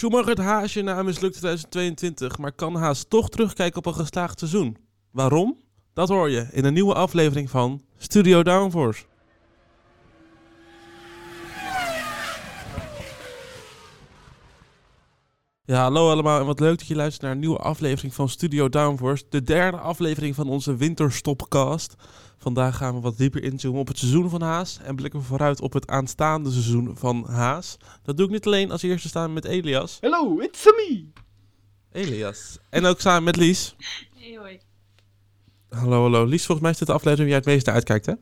Schumacher het haasje na een mislukte 2022, maar kan Haas toch terugkijken op een geslaagd seizoen? Waarom? Dat hoor je in een nieuwe aflevering van Studio Downforce. Ja, hallo allemaal en wat leuk dat je luistert naar een nieuwe aflevering van Studio Downforce. De derde aflevering van onze winterstopcast. Vandaag gaan we wat dieper inzoomen op het seizoen van Haas en blikken we vooruit op het aanstaande seizoen van Haas. Dat doe ik niet alleen als eerste samen met Elias. Hello, it's me. Elias. En ook samen met Lies. Hey hoi. Hallo, hallo. Lies, volgens mij is dit de aflevering waar jij het meeste uitkijkt, hè?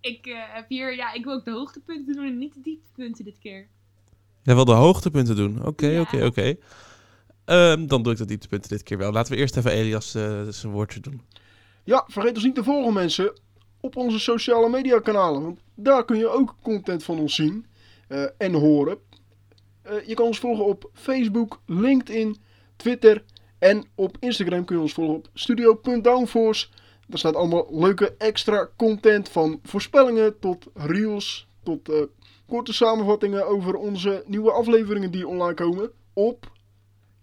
Ik eh, heb hier, ja, ik wil ook de hoogtepunten doen en niet de dieptepunten dit keer. Jij wil de hoogtepunten doen. Oké, Ja. oké, oké. Ehm, dan doe ik de dieptepunten dit keer wel. Laten we eerst even Elias eh, zijn woordje doen. Ja, vergeet ons niet te volgen mensen op onze sociale media kanalen. Want daar kun je ook content van ons zien eh, en horen. Eh, je kan ons volgen op Facebook, LinkedIn, Twitter en op Instagram kun je ons volgen op studio.downforce. Daar staat allemaal leuke extra content van voorspellingen tot reels, tot eh, korte samenvattingen over onze nieuwe afleveringen die online komen op...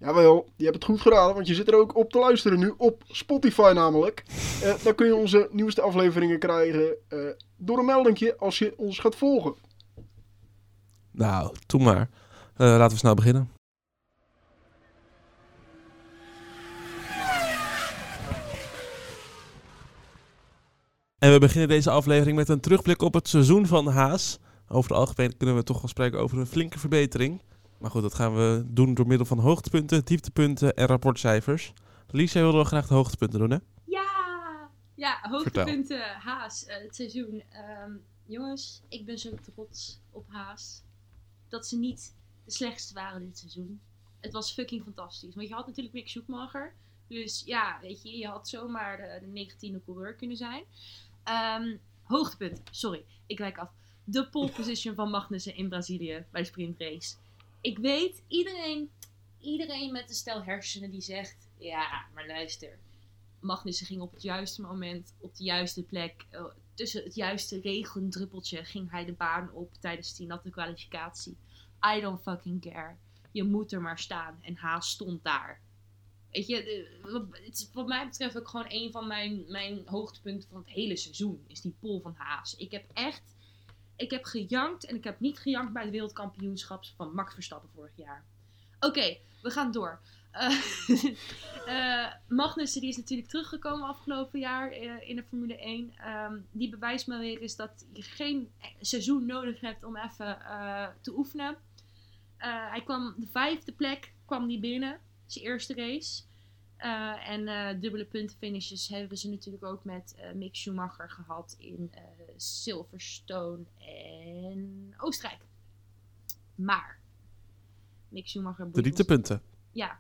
Jawel, je hebt het goed geraden, want je zit er ook op te luisteren nu op Spotify namelijk. Eh daar kun je onze nieuwste afleveringen krijgen eh, door een meldingje als je ons gaat volgen. Nou, doe maar. Eh, laten we snel beginnen. En we beginnen deze aflevering met een terugblik op het seizoen van Haas. Over het algemeen kunnen we toch wel spreken over een flinke verbetering. Maar goed, dat gaan we doen door middel van hoogtepunten, dieptepunten en rapportcijfers. Lies, jij wilde wel graag de hoogtepunten doen, hè? Ja! Ja, hoogtepunten, Haas, eh, het seizoen. Ehm, jongens, ik ben zo trots op Haas. Dat ze niet de slechtste waren dit seizoen. Het was fucking fantastisch. Want je had natuurlijk Mick Schumacher. Dus ja, weet je, je had zomaar de, de 19e coureur kunnen zijn. Ehm hoogtepunt, sorry, ik wijk af. De pole position van Magnussen in Brazilië bij de sprintrace. Ik weet, iedereen, iedereen met een stel hersenen die zegt... Ja, maar luister. Magnussen ging op het juiste moment, op de juiste plek... eh, tussen het juiste regendruppeltje ging hij de baan op tijdens die natte kwalificatie. I don't fucking care. Je moet er maar staan. En Haas stond daar. Weet je, het is wat mij betreft ook gewoon een van mijn, mijn hoogtepunten van het hele seizoen. Is die pol van Haas. Ik heb echt, ik heb gejankt en ik heb niet gejankt bij het wereldkampioenschap van Max Verstappen vorig jaar. Oké, we gaan door. Eh, Magnussen die is natuurlijk teruggekomen afgelopen jaar eh, in de Formule 1. Ehm, die bewijst me weer eens dat je geen seizoen nodig hebt om even te oefenen. Hij kwam de vijfde plek kwam die binnen, zijn eerste race. Eh, en eh, dubbele puntenfinishes hebben ze natuurlijk ook met eh, Mick Schumacher gehad in Silverstone en Oostenrijk. Maar Mick Schumacher De dieptepunten. Ja.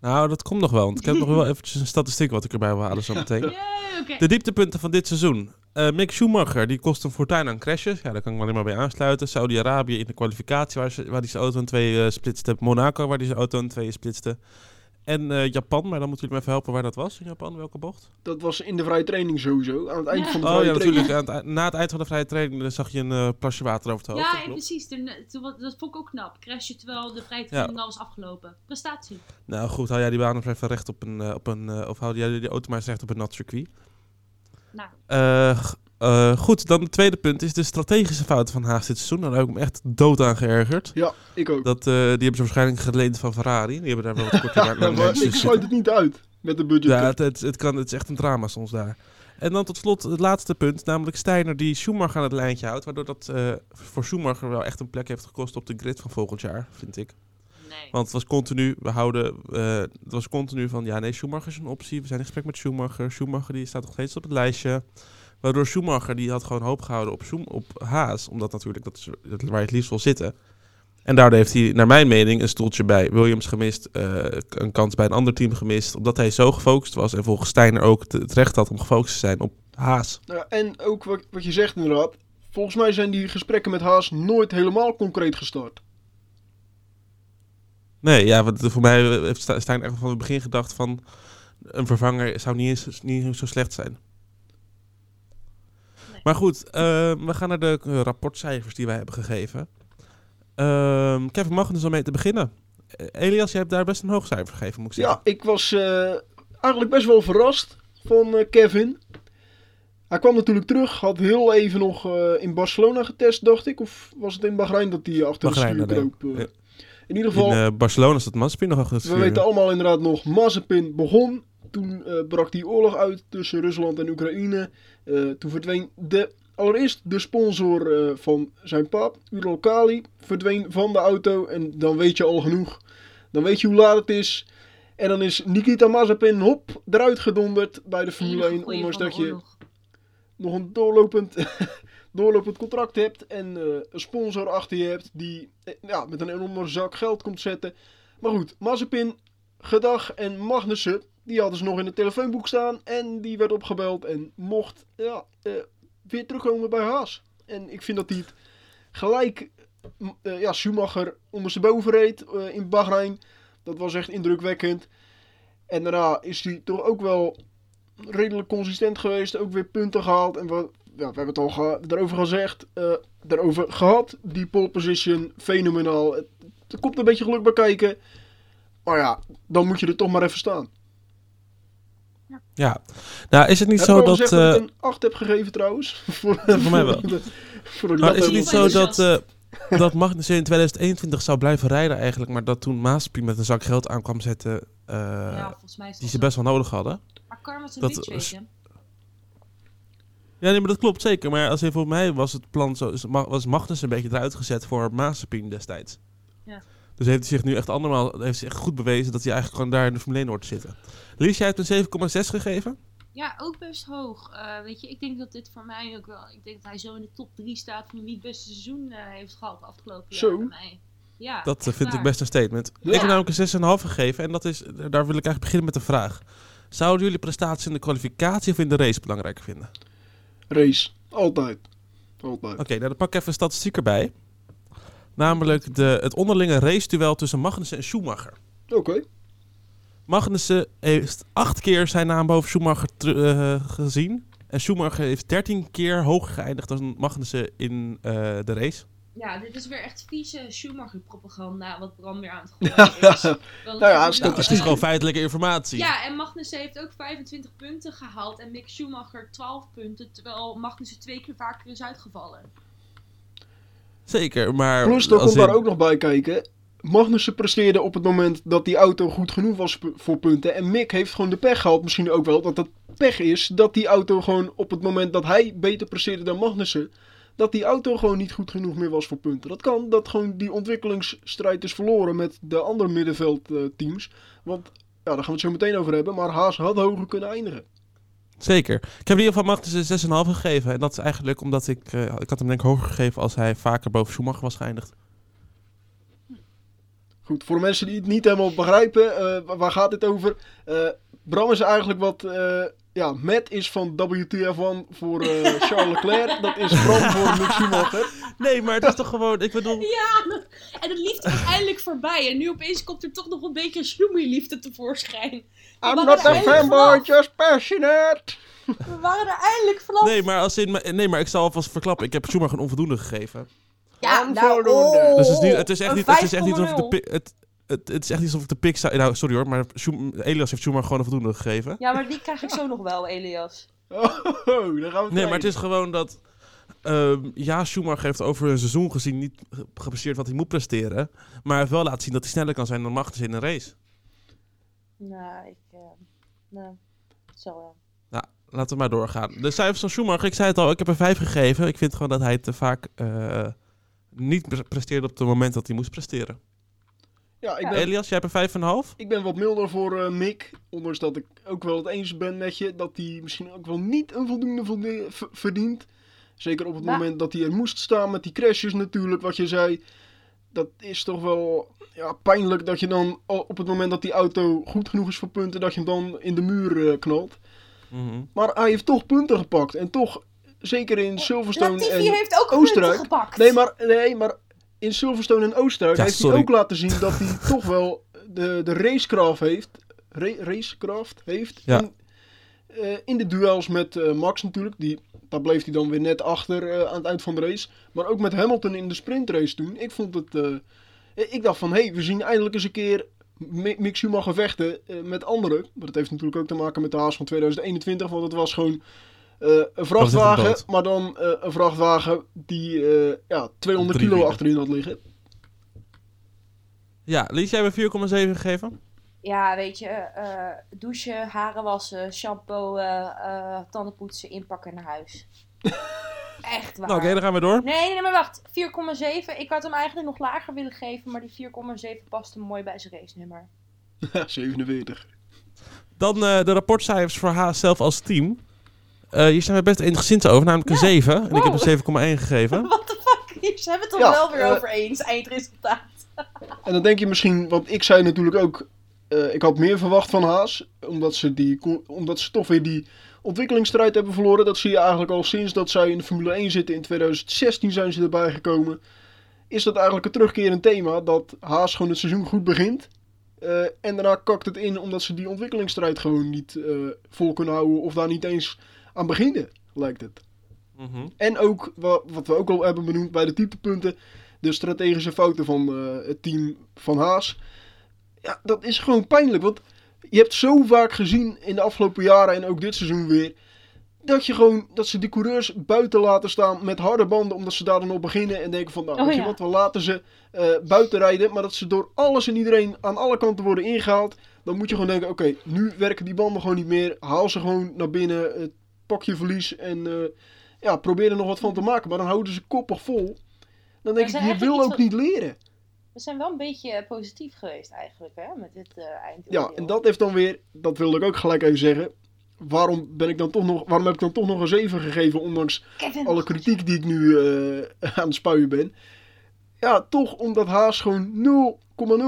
Nou, dat komt nog wel, want ik heb nog wel eventjes een statistiek wat ik erbij wil halen zo meteen. De dieptepunten van dit seizoen. Mick Schumacher, die kost een fortuin aan crashes. Ja, daar kan ik me alleen maar bij aansluiten. Saudi-Arabië in de kwalificatie, waar, ze, waar hij zijn auto in twee splitste. Monaco, waar hij zijn auto in tweeën splitste. En eh, Japan, maar dan moeten jullie me even helpen waar dat was in Japan, welke bocht? Dat was in de vrije training sowieso, aan het eind Ja. van de Oh vrije ja, training. natuurlijk. Aan het ei- na het eind van de vrije training eh, zag je een eh, plasje water over het hoofd. Ja, precies. Toen- toen wa- dat vond ik ook knap. Crash je terwijl de vrije training al was afgelopen. Prestatie. Nou goed, hou jij die baan nog even recht op een, eh, op een eh, of hou jij die auto maar eens recht op een nat circuit. Nou, Eh, eh, goed, dan het tweede punt is de strategische fouten van Haas dit seizoen. Daar heb ik me echt dood aan geërgerd. Ja, ik ook. Dat, eh, die hebben ze waarschijnlijk geleend van Ferrari. Die hebben daar wel wat korter Ja, naar maar ik sluit het niet uit met de budget. Ja, het, het, het, kan, het is echt een drama soms daar. En dan tot slot het laatste punt, namelijk Steiner die Schumacher aan het lijntje houdt. Waardoor dat eh, voor Schumacher wel echt een plek heeft gekost op de grid van volgend jaar, vind ik. nee. Want het was continu, we houden, eh, het was continu van, ja nee, Schumacher is een optie. We zijn in gesprek met Schumacher. Schumacher die staat nog steeds op het lijstje. Waardoor Schumacher, die had gewoon hoop gehouden op, Schum- op Haas. Omdat natuurlijk, dat is waar je het liefst wil zitten. En daardoor heeft hij, naar mijn mening, een stoeltje bij Williams gemist. eh, een kans bij een ander team gemist. Omdat hij zo gefocust was. En volgens Steiner ook het, recht had om gefocust te zijn op Haas. Ja, en ook wat, wat je zegt inderdaad. Volgens mij zijn die gesprekken met Haas nooit helemaal concreet gestart. Nee, ja, want voor mij heeft Ste- Steiner echt van het begin gedacht van... Een vervanger zou niet eens, niet zo slecht zijn. Maar goed, eh, we gaan naar de eh, rapportcijfers die wij hebben gegeven. Ehm, Kevin Magnussen om mee te beginnen. Elias, jij hebt daar best een hoog cijfer gegeven, moet ik zeggen. Ja, ik was uh, eigenlijk best wel verrast van Kevin. Hij kwam natuurlijk terug, had heel even nog in Barcelona getest, dacht ik. Of was het in Bahrein dat hij achter Bahrein, de stuur kroop? Ja. In ieder geval... In Barcelona dat Mazepin nog achter het stuur. We weten allemaal inderdaad nog, Mazepin begon. Toen brak die oorlog uit tussen Rusland en Oekraïne. toen verdween de allereerst de sponsor uh, van zijn pap, Uralkali, verdween van de auto. En dan weet je al genoeg. Dan weet je hoe laat het is. En dan is Nikita Mazepin hop eruit gedonderd bij de Formule 1. Ondanks dat je nog een doorlopend, doorlopend contract hebt. En uh, een sponsor achter je hebt die eh, ja, met een enorme zak geld komt zetten. Maar goed, Mazepin, Gedag en Magnussen, die hadden ze nog in het telefoonboek staan. En die werd opgebeld en mocht ja, uh, weer terugkomen bij Haas. En ik vind dat hij het gelijk uh, ja, Schumacher ondersteboven reed uh, in Bahrein. Dat was echt indrukwekkend. En daarna is hij toch ook wel redelijk consistent geweest. Ook weer punten gehaald. En we, ja, we hebben het al ge daarover gezegd. Daarover gehad. Die pole position, fenomenaal. Er komt een beetje geluk bij kijken. Maar ja, dan moet je er toch maar even staan. Ja, nou is het niet zo dat... Uh, dat ik een 8 heb gegeven trouwens. voor, voor mij wel. voor maar is het niet zo dat, uh, dat Magnussen in 2021 zou blijven rijden eigenlijk, maar dat toen Maaspie met een zak geld aankwam zetten, uh, ja, die ze best wel nodig hadden? Maar Karma is een dat, beetje, Ja, nee, maar dat klopt zeker. Maar als even voor mij was het plan zo, was Magnussen een beetje eruit gezet voor Mazepin destijds. Ja. Dus heeft hij zich nu echt andermaal heeft zich echt goed bewezen dat hij eigenlijk gewoon daar in de Formule 1 hoort te zitten. Lies, jij hebt een 7,6 gegeven? Ja, ook best hoog. Uh, weet je, ik denk dat dit voor mij ook wel. Ik denk dat hij zo in de top 3 staat van wie het beste seizoen uh, heeft gehad afgelopen jaar bij mij. Ja, dat uh, vind ik best een statement. Ja. Ik heb namelijk een 6,5 gegeven en dat is, daar wil ik eigenlijk beginnen met de vraag. Zouden jullie prestaties in de kwalificatie of in de race belangrijker vinden? Race, altijd. Altijd. Oké, okay, nou dan pak ik even een statistiek erbij. Namelijk de, het onderlinge race-duel tussen Magnussen en Schumacher. Oké. Okay. Magnussen heeft acht keer zijn naam boven Schumacher uh, gezien. En Schumacher heeft dertien keer hoger geëindigd dan Magnussen in uh, de race. Ja, dit is weer echt vieze Schumacher-propaganda, wat Bram weer aan het gooien is. nou ja, het is gewoon feitelijke informatie. Ja, en Magnussen heeft ook 25 punten gehaald en Mick Schumacher 12 punten, terwijl Magnussen twee keer vaker is uitgevallen. Zeker, maar... Plus, er komt daar ook nog bij kijken. Magnussen presteerde op het moment dat die auto goed genoeg was voor punten. En Mick heeft gewoon de pech gehad, misschien ook wel, dat het pech is dat die auto gewoon op het moment dat hij beter presteerde dan Magnussen, dat die auto gewoon niet goed genoeg meer was voor punten. Dat kan, dat gewoon die ontwikkelingsstrijd is verloren met de andere middenveldteams. Want, ja, daar gaan we het zo meteen over hebben, maar Haas had hoger kunnen eindigen. Zeker. Ik heb in ieder geval Magnussen 6,5 gegeven. En dat is eigenlijk omdat ik... Uh, ik had hem denk ik hoger gegeven als hij vaker boven Schumacher was geëindigd. Goed, voor mensen die het niet helemaal begrijpen, uh, waar gaat dit over? Uh, Bram is eigenlijk wat, uh, ja, Matt is van WTF1 voor Charles Leclerc. dat is Bram voor Mick Schumacher. Nee, maar het is toch gewoon, ik bedoel... Ja, en het liefde is eindelijk voorbij. En nu opeens komt er toch nog een beetje Schumi-liefde tevoorschijn. I'm not a fanboy, just passionate. We waren er eindelijk vanaf. Nee, maar, als in, nee, maar ik zal alvast verklappen. Ik heb Schumacher een onvoldoende gegeven. Ja, nou, oh, dus het is, niet, het is echt niet, het is echt niet alsof ik de het, het, het is echt niet alsof ik de pik zou... Nou, sorry hoor, maar Elias heeft Schumacher gewoon een voldoende gegeven. Ja, maar die krijg ik zo nog wel, Elias. Oh, daar gaan we Nee, maar het is gewoon dat... Um, ja, Schumacher heeft over een seizoen gezien niet gepresteerd wat hij moet presteren. Maar hij heeft wel laten zien dat hij sneller kan zijn dan Magnussen in een race. Nou, ik... Uh, nou, zo ja. Nou, laten we maar doorgaan. De cijfers van Schumacher, ik zei het al, ik heb er vijf gegeven. Ik vind gewoon dat hij te vaak... Uh, niet presteerde op het moment dat hij moest presteren. Ja, ik ben, Elias, jij hebt een 5,5? Ik ben wat milder voor uh, Mick. Ondanks dat ik ook wel het eens ben met je dat hij misschien ook wel niet een voldoende verdient. Zeker op het moment dat hij er moest staan met die crashes natuurlijk, wat je zei. Dat is toch wel ja, pijnlijk dat je dan op het moment dat die auto goed genoeg is voor punten, dat je hem dan in de muur uh, knalt. Mm -hmm. Maar hij heeft toch punten gepakt. En toch Zeker in Silverstone Latifi en heeft ook Oostenrijk. Gepakt. Nee, maar, nee, maar in Silverstone en Oostenrijk heeft hij ook laten zien dat hij toch wel de, de racecraft heeft. Ra racecraft heeft. Ja. In, uh, in de duels met uh, Max natuurlijk. Die, daar bleef hij dan weer net achter uh, aan het eind van de race. Maar ook met Hamilton in de sprintrace toen. Ik vond het Ik dacht van, hé, hey, we zien eindelijk eens een keer Mick Schumacher vechten met anderen. Maar dat heeft natuurlijk ook te maken met de haas van 2021, want het was gewoon een vrachtwagen, maar dan uh, een vrachtwagen die uh, ja, 200 kilo achterin had liggen. Ja, Lies, jij hebt 4,7 gegeven? Ja, weet je, douchen, haren wassen, shampoo, tandenpoetsen, inpakken naar huis. Echt waar. Nou, oké, dan gaan we door. Nee, nee, maar wacht. 4,7. Ik had hem eigenlijk nog lager willen geven, maar die 4,7 paste mooi bij zijn race nummer. 47. Dan de rapportcijfers voor Haas zelf als team. Uh, hier zijn we best eensgezind over, namelijk een 7. En ik heb een 7,1 gegeven. What the fuck? Hier zijn we het toch wel weer uh, over eens, eindresultaat. en dan denk je misschien, want ik zei natuurlijk ook, uh, ik had meer verwacht van Haas. Omdat ze, die, omdat ze toch weer die ontwikkelingsstrijd hebben verloren. Dat zie je eigenlijk al sinds dat zij in de Formule 1 zitten. In 2016 zijn ze erbij gekomen. Is dat eigenlijk een terugkerend thema, dat Haas gewoon het seizoen goed begint. en daarna kakt het in omdat ze die ontwikkelingsstrijd gewoon niet vol kunnen houden. Of daar niet eens aan beginnen, lijkt het. Mhm. En ook, wat, wat, we ook al hebben benoemd bij de dieptepunten, de strategische fouten van uh, het team van Haas. Ja, dat is gewoon pijnlijk, want je hebt zo vaak gezien in de afgelopen jaren en ook dit seizoen weer, dat je gewoon, dat ze die coureurs buiten laten staan met harde banden, omdat ze daar dan op beginnen en denken van, nou, oh, weet je wat, we laten ze uh, buiten rijden, maar dat ze door alles en iedereen aan alle kanten worden ingehaald. Dan moet je gewoon denken, oké, nu werken die banden gewoon niet meer. Haal ze gewoon naar binnen pak je verlies en uh, ja, probeer er nog wat van te maken. Maar dan houden ze koppig vol. Dan denk ik, je wil ook niet leren. We zijn wel een beetje positief geweest eigenlijk, hè, met dit uh, eind. Ja, en dat heeft dan weer, dat wilde ik ook gelijk even zeggen. Waarom, ben ik dan toch nog, waarom heb ik dan toch nog een 7 gegeven, ondanks alle kritiek die ik nu uh, aan het spuien ben? Ja, toch omdat Haas gewoon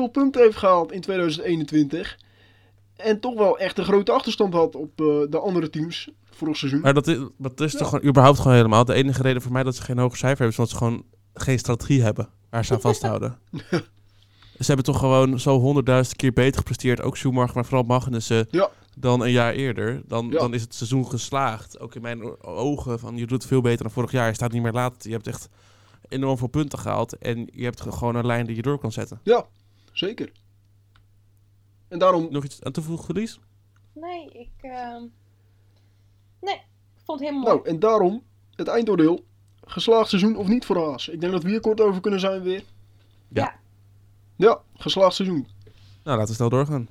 0,0 punten heeft gehaald in 2021. En toch wel echt een grote achterstand had op uh, de andere teams vorig seizoen. Maar dat is, dat is toch gewoon, überhaupt gewoon helemaal. De enige reden voor mij dat ze geen hoge cijfer hebben, is omdat ze gewoon geen strategie hebben waar ze aan vasthouden. ze hebben toch gewoon zo honderdduizend keer beter gepresteerd, ook Schumacher, maar vooral Magnussen, ja. dan een jaar eerder. Dan, dan is het seizoen geslaagd. Ook in mijn ogen van je doet het veel beter dan vorig jaar. Je staat niet meer laat. Je hebt echt enorm veel punten gehaald en je hebt gewoon een lijn die je door kan zetten. Ja, zeker. En daarom... Nog iets aan toevoegen, Lies? Nee, ik... Uh... Nee, ik vond het helemaal Nou, en daarom het eindoordeel. Geslaagd seizoen of niet voor Haas? Ik denk dat we hier kort over kunnen zijn weer. Ja. Ja, geslaagd seizoen. Nou, laten we snel doorgaan.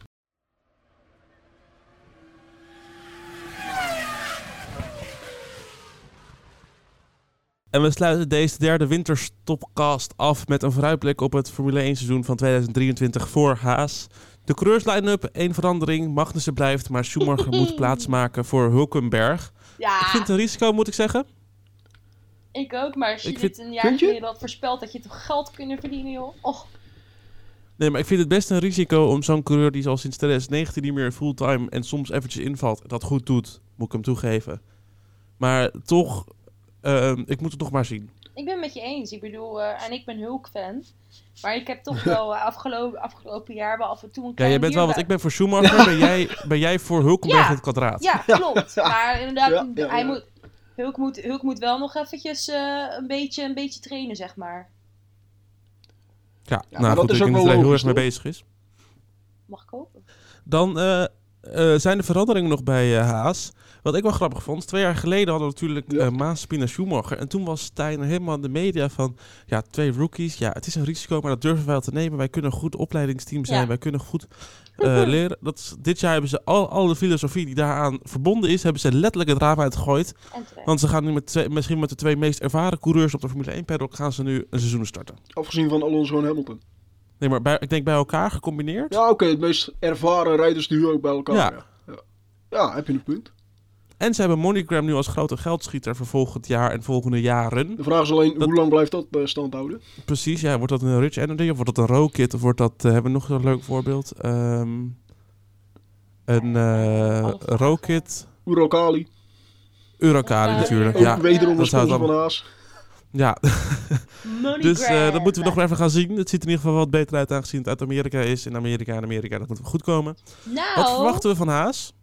En we sluiten deze derde winterstopcast af met een vooruitblik op het Formule 1 seizoen van 2023 voor Haas. De coureurs line-up, één verandering. Magnussen blijft, maar Schumacher moet plaatsmaken voor Hulkenberg. Ja. Ik vind het een risico, moet ik zeggen. Ik ook, maar als je dit een jaar geleden had voorspeld, dat je toch geld kunnen verdienen, joh. Och. Nee, maar ik vind het best een risico om zo'n coureur die al sinds 2019 niet meer fulltime en soms eventjes invalt, dat goed doet, moet ik hem toegeven. Maar toch, uh, ik moet het toch maar zien. Ik ben het met je eens. Ik bedoel, uh, en ik ben Hulk-fan. Maar ik heb toch wel eh, afgelopen, afgelopen jaar wel af en toe een Ja, jij bent wel, want ik ben voor Schumacher, ben, jij, ben jij voor Hulkenberg ja, het kwadraat. Ja, klopt. Maar inderdaad, hij Moet, Hulk, moet, Hulk moet wel nog eventjes uh, een, beetje, een beetje trainen, zeg maar. Ja, nou goed, ik denk dat hij heel erg mee bezig is. Mag ik hopen. Dan uh, zijn de veranderingen nog bij Haas. Wat ik wel grappig vond, twee jaar geleden hadden we natuurlijk ja. uh, Maaspin en Schumacher. En toen was Stijn helemaal in de media van, ja, twee rookies. Ja, het is een risico, maar dat durven wij wel te nemen. Wij kunnen een goed opleidingsteam zijn. Wij kunnen goed uh, leren. Dat dit jaar hebben ze al, al de filosofie die daaraan verbonden is, hebben ze letterlijk het raam uitgegooid. Want ze gaan nu met twee, misschien met de twee meest ervaren coureurs op de Formule 1 paddock gaan ze nu een seizoen starten. Afgezien van Alonso en Hamilton. Nee, maar bij, ik denk bij elkaar gecombineerd. Ja, oké. het meest ervaren rijders nu ook bij elkaar. Ja. Ja. heb je een punt. En ze hebben MoneyGram nu als grote geldschieter voor volgend jaar en volgende jaren. De vraag is alleen, hoe lang blijft dat uh, stand houden? Precies, ja. Wordt dat een Rich Energy of wordt dat een Rokit? Of wordt dat, uh, hebben we nog een leuk voorbeeld? Um, een uh, Rokit. Urokali. Urokali natuurlijk, ja. Wederom een sponsor van Haas. Ja, dus uh, dat moeten we nog maar even gaan zien. Het ziet er in ieder geval wat beter uit aangezien het uit Amerika is. In Amerika en Amerika, dat moet goed komen. Nou, wat verwachten we van Haas?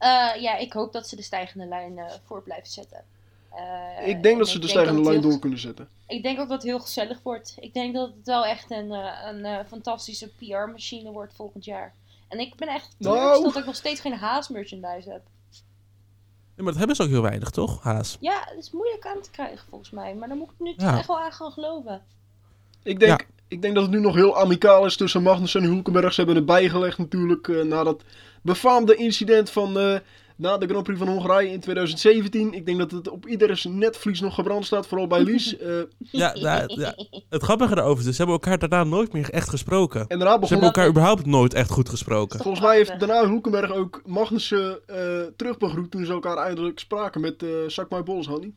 Uh, ja, ik hoop dat ze de stijgende lijn uh, voor blijven zetten. Eh, ik denk en dat ze de stijgende lijn door kunnen zetten. Ik denk ook dat het heel gezellig wordt. Ik denk dat het wel echt een, eh, een eh, fantastische PR-machine wordt volgend jaar. En ik ben echt Nou. dat ik nog steeds geen Haas-merchandise heb. Ja, maar dat hebben ze ook heel weinig, toch? Haas. Ja, het is moeilijk aan te krijgen volgens mij. Maar daar moet ik nu Ja. toch echt wel aan gaan geloven. Ik denk, Ja. ik denk dat het nu nog heel amicaal is tussen Magnussen en Hulkenberg. Ze hebben het bijgelegd natuurlijk eh, na dat befaamde incident van eh, na de Grand Prix van Hongarije in 2017. Ik denk dat het op ieders netvlies nog gebrand staat, vooral bij Lies. Eh, Ja, ja, ja. Het grappige daarover is, dus, ze hebben elkaar daarna nooit meer echt gesproken. en daarna Ze hebben elkaar überhaupt nooit echt goed gesproken. volgens mij heeft daarna Hulkenberg ook Magnussen eh terugbegroet toen ze elkaar eindelijk spraken met eh Suck My Balls, Honey.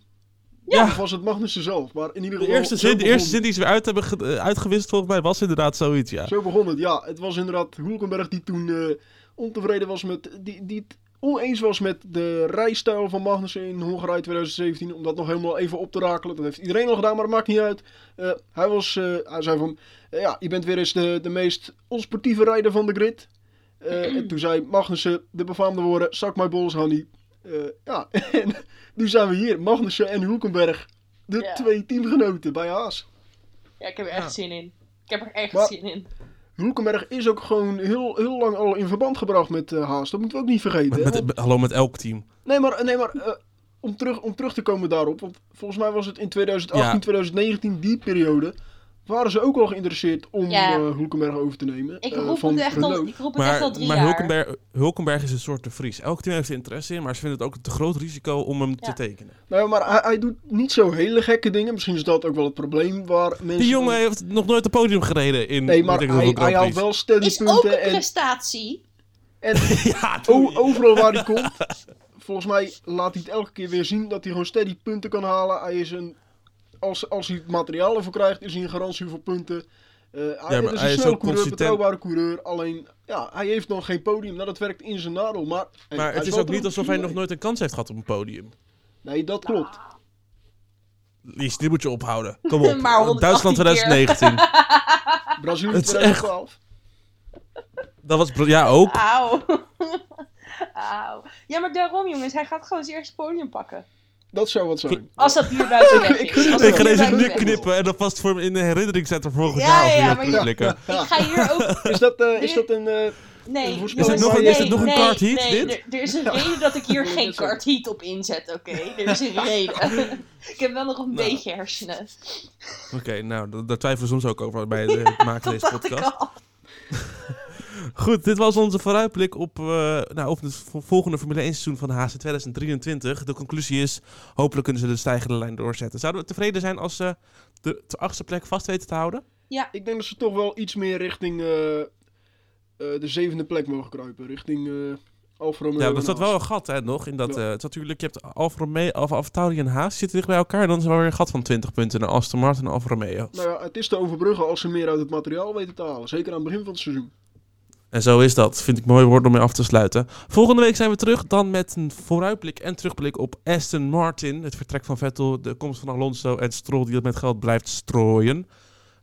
Ja. Of was het Magnussen zelf? Maar in ieder De geval, eerste, zo zin, de eerste zin die ze weer uit hebben ge- uitgewist, volgens mij, was inderdaad zoiets, ja. Zo begon het, ja. Het was inderdaad Hulkenberg die toen eh, ontevreden was met... Die, die oneens was met de rijstijl van Magnussen in Hongarije 2017. Om dat nog helemaal even op te rakelen. Dat heeft iedereen al gedaan, maar dat maakt niet uit. Eh, hij, was, eh, hij zei van... eh, ja, je bent weer eens de, de meest onsportieve rijder van de grid. Eh, en toen zei Magnussen de befaamde woorden... Suck my balls, honey. Eh, ja, en nu zijn we hier. Magnussen en Hulkenberg. De Ja. twee teamgenoten bij Haas. Ja, ik heb er Ja. echt zin in. Ik heb er echt Maar- zin in. Hulkenberg is ook gewoon heel, heel lang al in verband gebracht met eh, Haas. Dat moeten we ook niet vergeten. Met, met- hallo, met elk team. Nee, maar, nee, maar eh, om, terug, om terug te komen daarop. Want volgens mij was het in 2018, Ja. 2019, die periode. Waren ze ook al geïnteresseerd om Ja. eh, Hulkenberg over te nemen. Ik eh, roep van het echt al, ik roep het echt al Maar, drie maar jaar. Hulkenberg, Hulkenberg is een soort de Vries. Elk team heeft er interesse in, maar ze vinden het ook een te groot risico om hem te tekenen. Nou, ja, maar hij, hij doet niet zo hele gekke dingen. Misschien is dat ook wel het probleem waar mensen... Die jongen heeft nog nooit een podium gereden in Nee, maar hij, Prix. wel steady is ook punten. een En, prestatie. en Ja, overal waar hij komt, volgens mij laat hij het elke keer weer zien dat hij gewoon steady punten kan halen. Hij is een, als, als hij het materiaal ervoor krijgt, is hij een garantie voor punten. Eh, hij, maar het is hij een is snel ook coureur, consistent. betrouwbare coureur. Alleen, ja, hij heeft nog geen podium. Nou, dat werkt in zijn nadeel. Maar, hey, Maar hij het is ook niet alsof hij nog nooit een kans heeft gehad op een podium. Nee, dat klopt. Lies, dit moet je ophouden. Kom op. Maar 118 Duitsland keer. 2019. Brazilië Het is 2012. Dat was... Ja, ook. Auw. Auw. Ja, maar daarom jongens, hij gaat gewoon zijn eerste podium pakken. Dat zou wat zijn. Als dat bier buiten weg Ik- is. ik- ga deze nu knippen en dan vast voor me in de herinnering zetten voor volgend Ja, jaar. ja, we maar terugblikken. Ik ga hier ook... Is dat, eh, is dat een... eh, Nee, Is het nog een- nee, is het nog een nee, kart heat, nee, dit? Er, er is een reden dat ik hier geen kart heat op inzet, oké? Er is een reden. ik heb wel nog een Nou. beetje hersenen. Oké, nou, da- daar twijfelen we soms ook over bij de- het maken van deze Dat ik podcast. Goed, dit was onze vooruitblik op, eh nou, op het vo- volgende Formule 1 seizoen van Haas in 2023. De conclusie is, hopelijk kunnen ze de stijgende lijn doorzetten. Zouden we tevreden zijn als ze de, de achtste plek vast weten te houden? ik denk dat ze toch wel iets meer richting eh, eh, de zevende plek mogen kruipen. Richting eh Alfa Romeo. Ja, er zat wel een gat hè, nog. In dat, Ja. eh, het is natuurlijk, je hebt Alfa Romeo, Alfa, Alfa Tauri en Haas zitten dicht bij elkaar. Dan is er wel weer een gat van 20 punten naar Aston Martin en Alfa Romeo. Nou ja, het is te overbruggen als ze meer uit het materiaal weten te halen. Zeker aan het begin van het seizoen. En zo is dat. Vind ik mooi woord om mee af te sluiten. Volgende week zijn we terug. Dan met een vooruitblik en terugblik op Aston Martin. Het vertrek van Vettel, de komst van Alonso en Stroll die het met geld blijft strooien.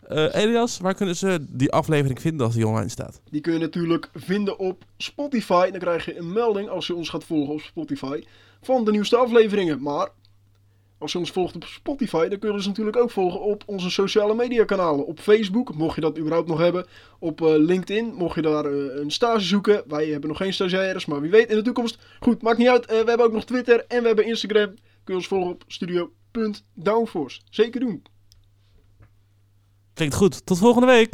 Eh, Elias, waar kunnen ze die aflevering vinden als die online staat? Die kun je natuurlijk vinden op Spotify. Dan krijg je een melding als je ons gaat volgen op Spotify van de nieuwste afleveringen. Maar als je ons volgt op Spotify, dan kun je ons natuurlijk ook volgen op onze sociale media kanalen. Op Facebook, mocht je dat überhaupt nog hebben. Op eh, LinkedIn, mocht je daar eh, een stage zoeken. Wij hebben nog geen stagiaires, maar wie weet in de toekomst. Goed, maakt niet uit. Eh, we hebben ook nog Twitter en we hebben Instagram. Kun je ons volgen op studio.downforce. Zeker doen. Klinkt goed. Tot volgende week.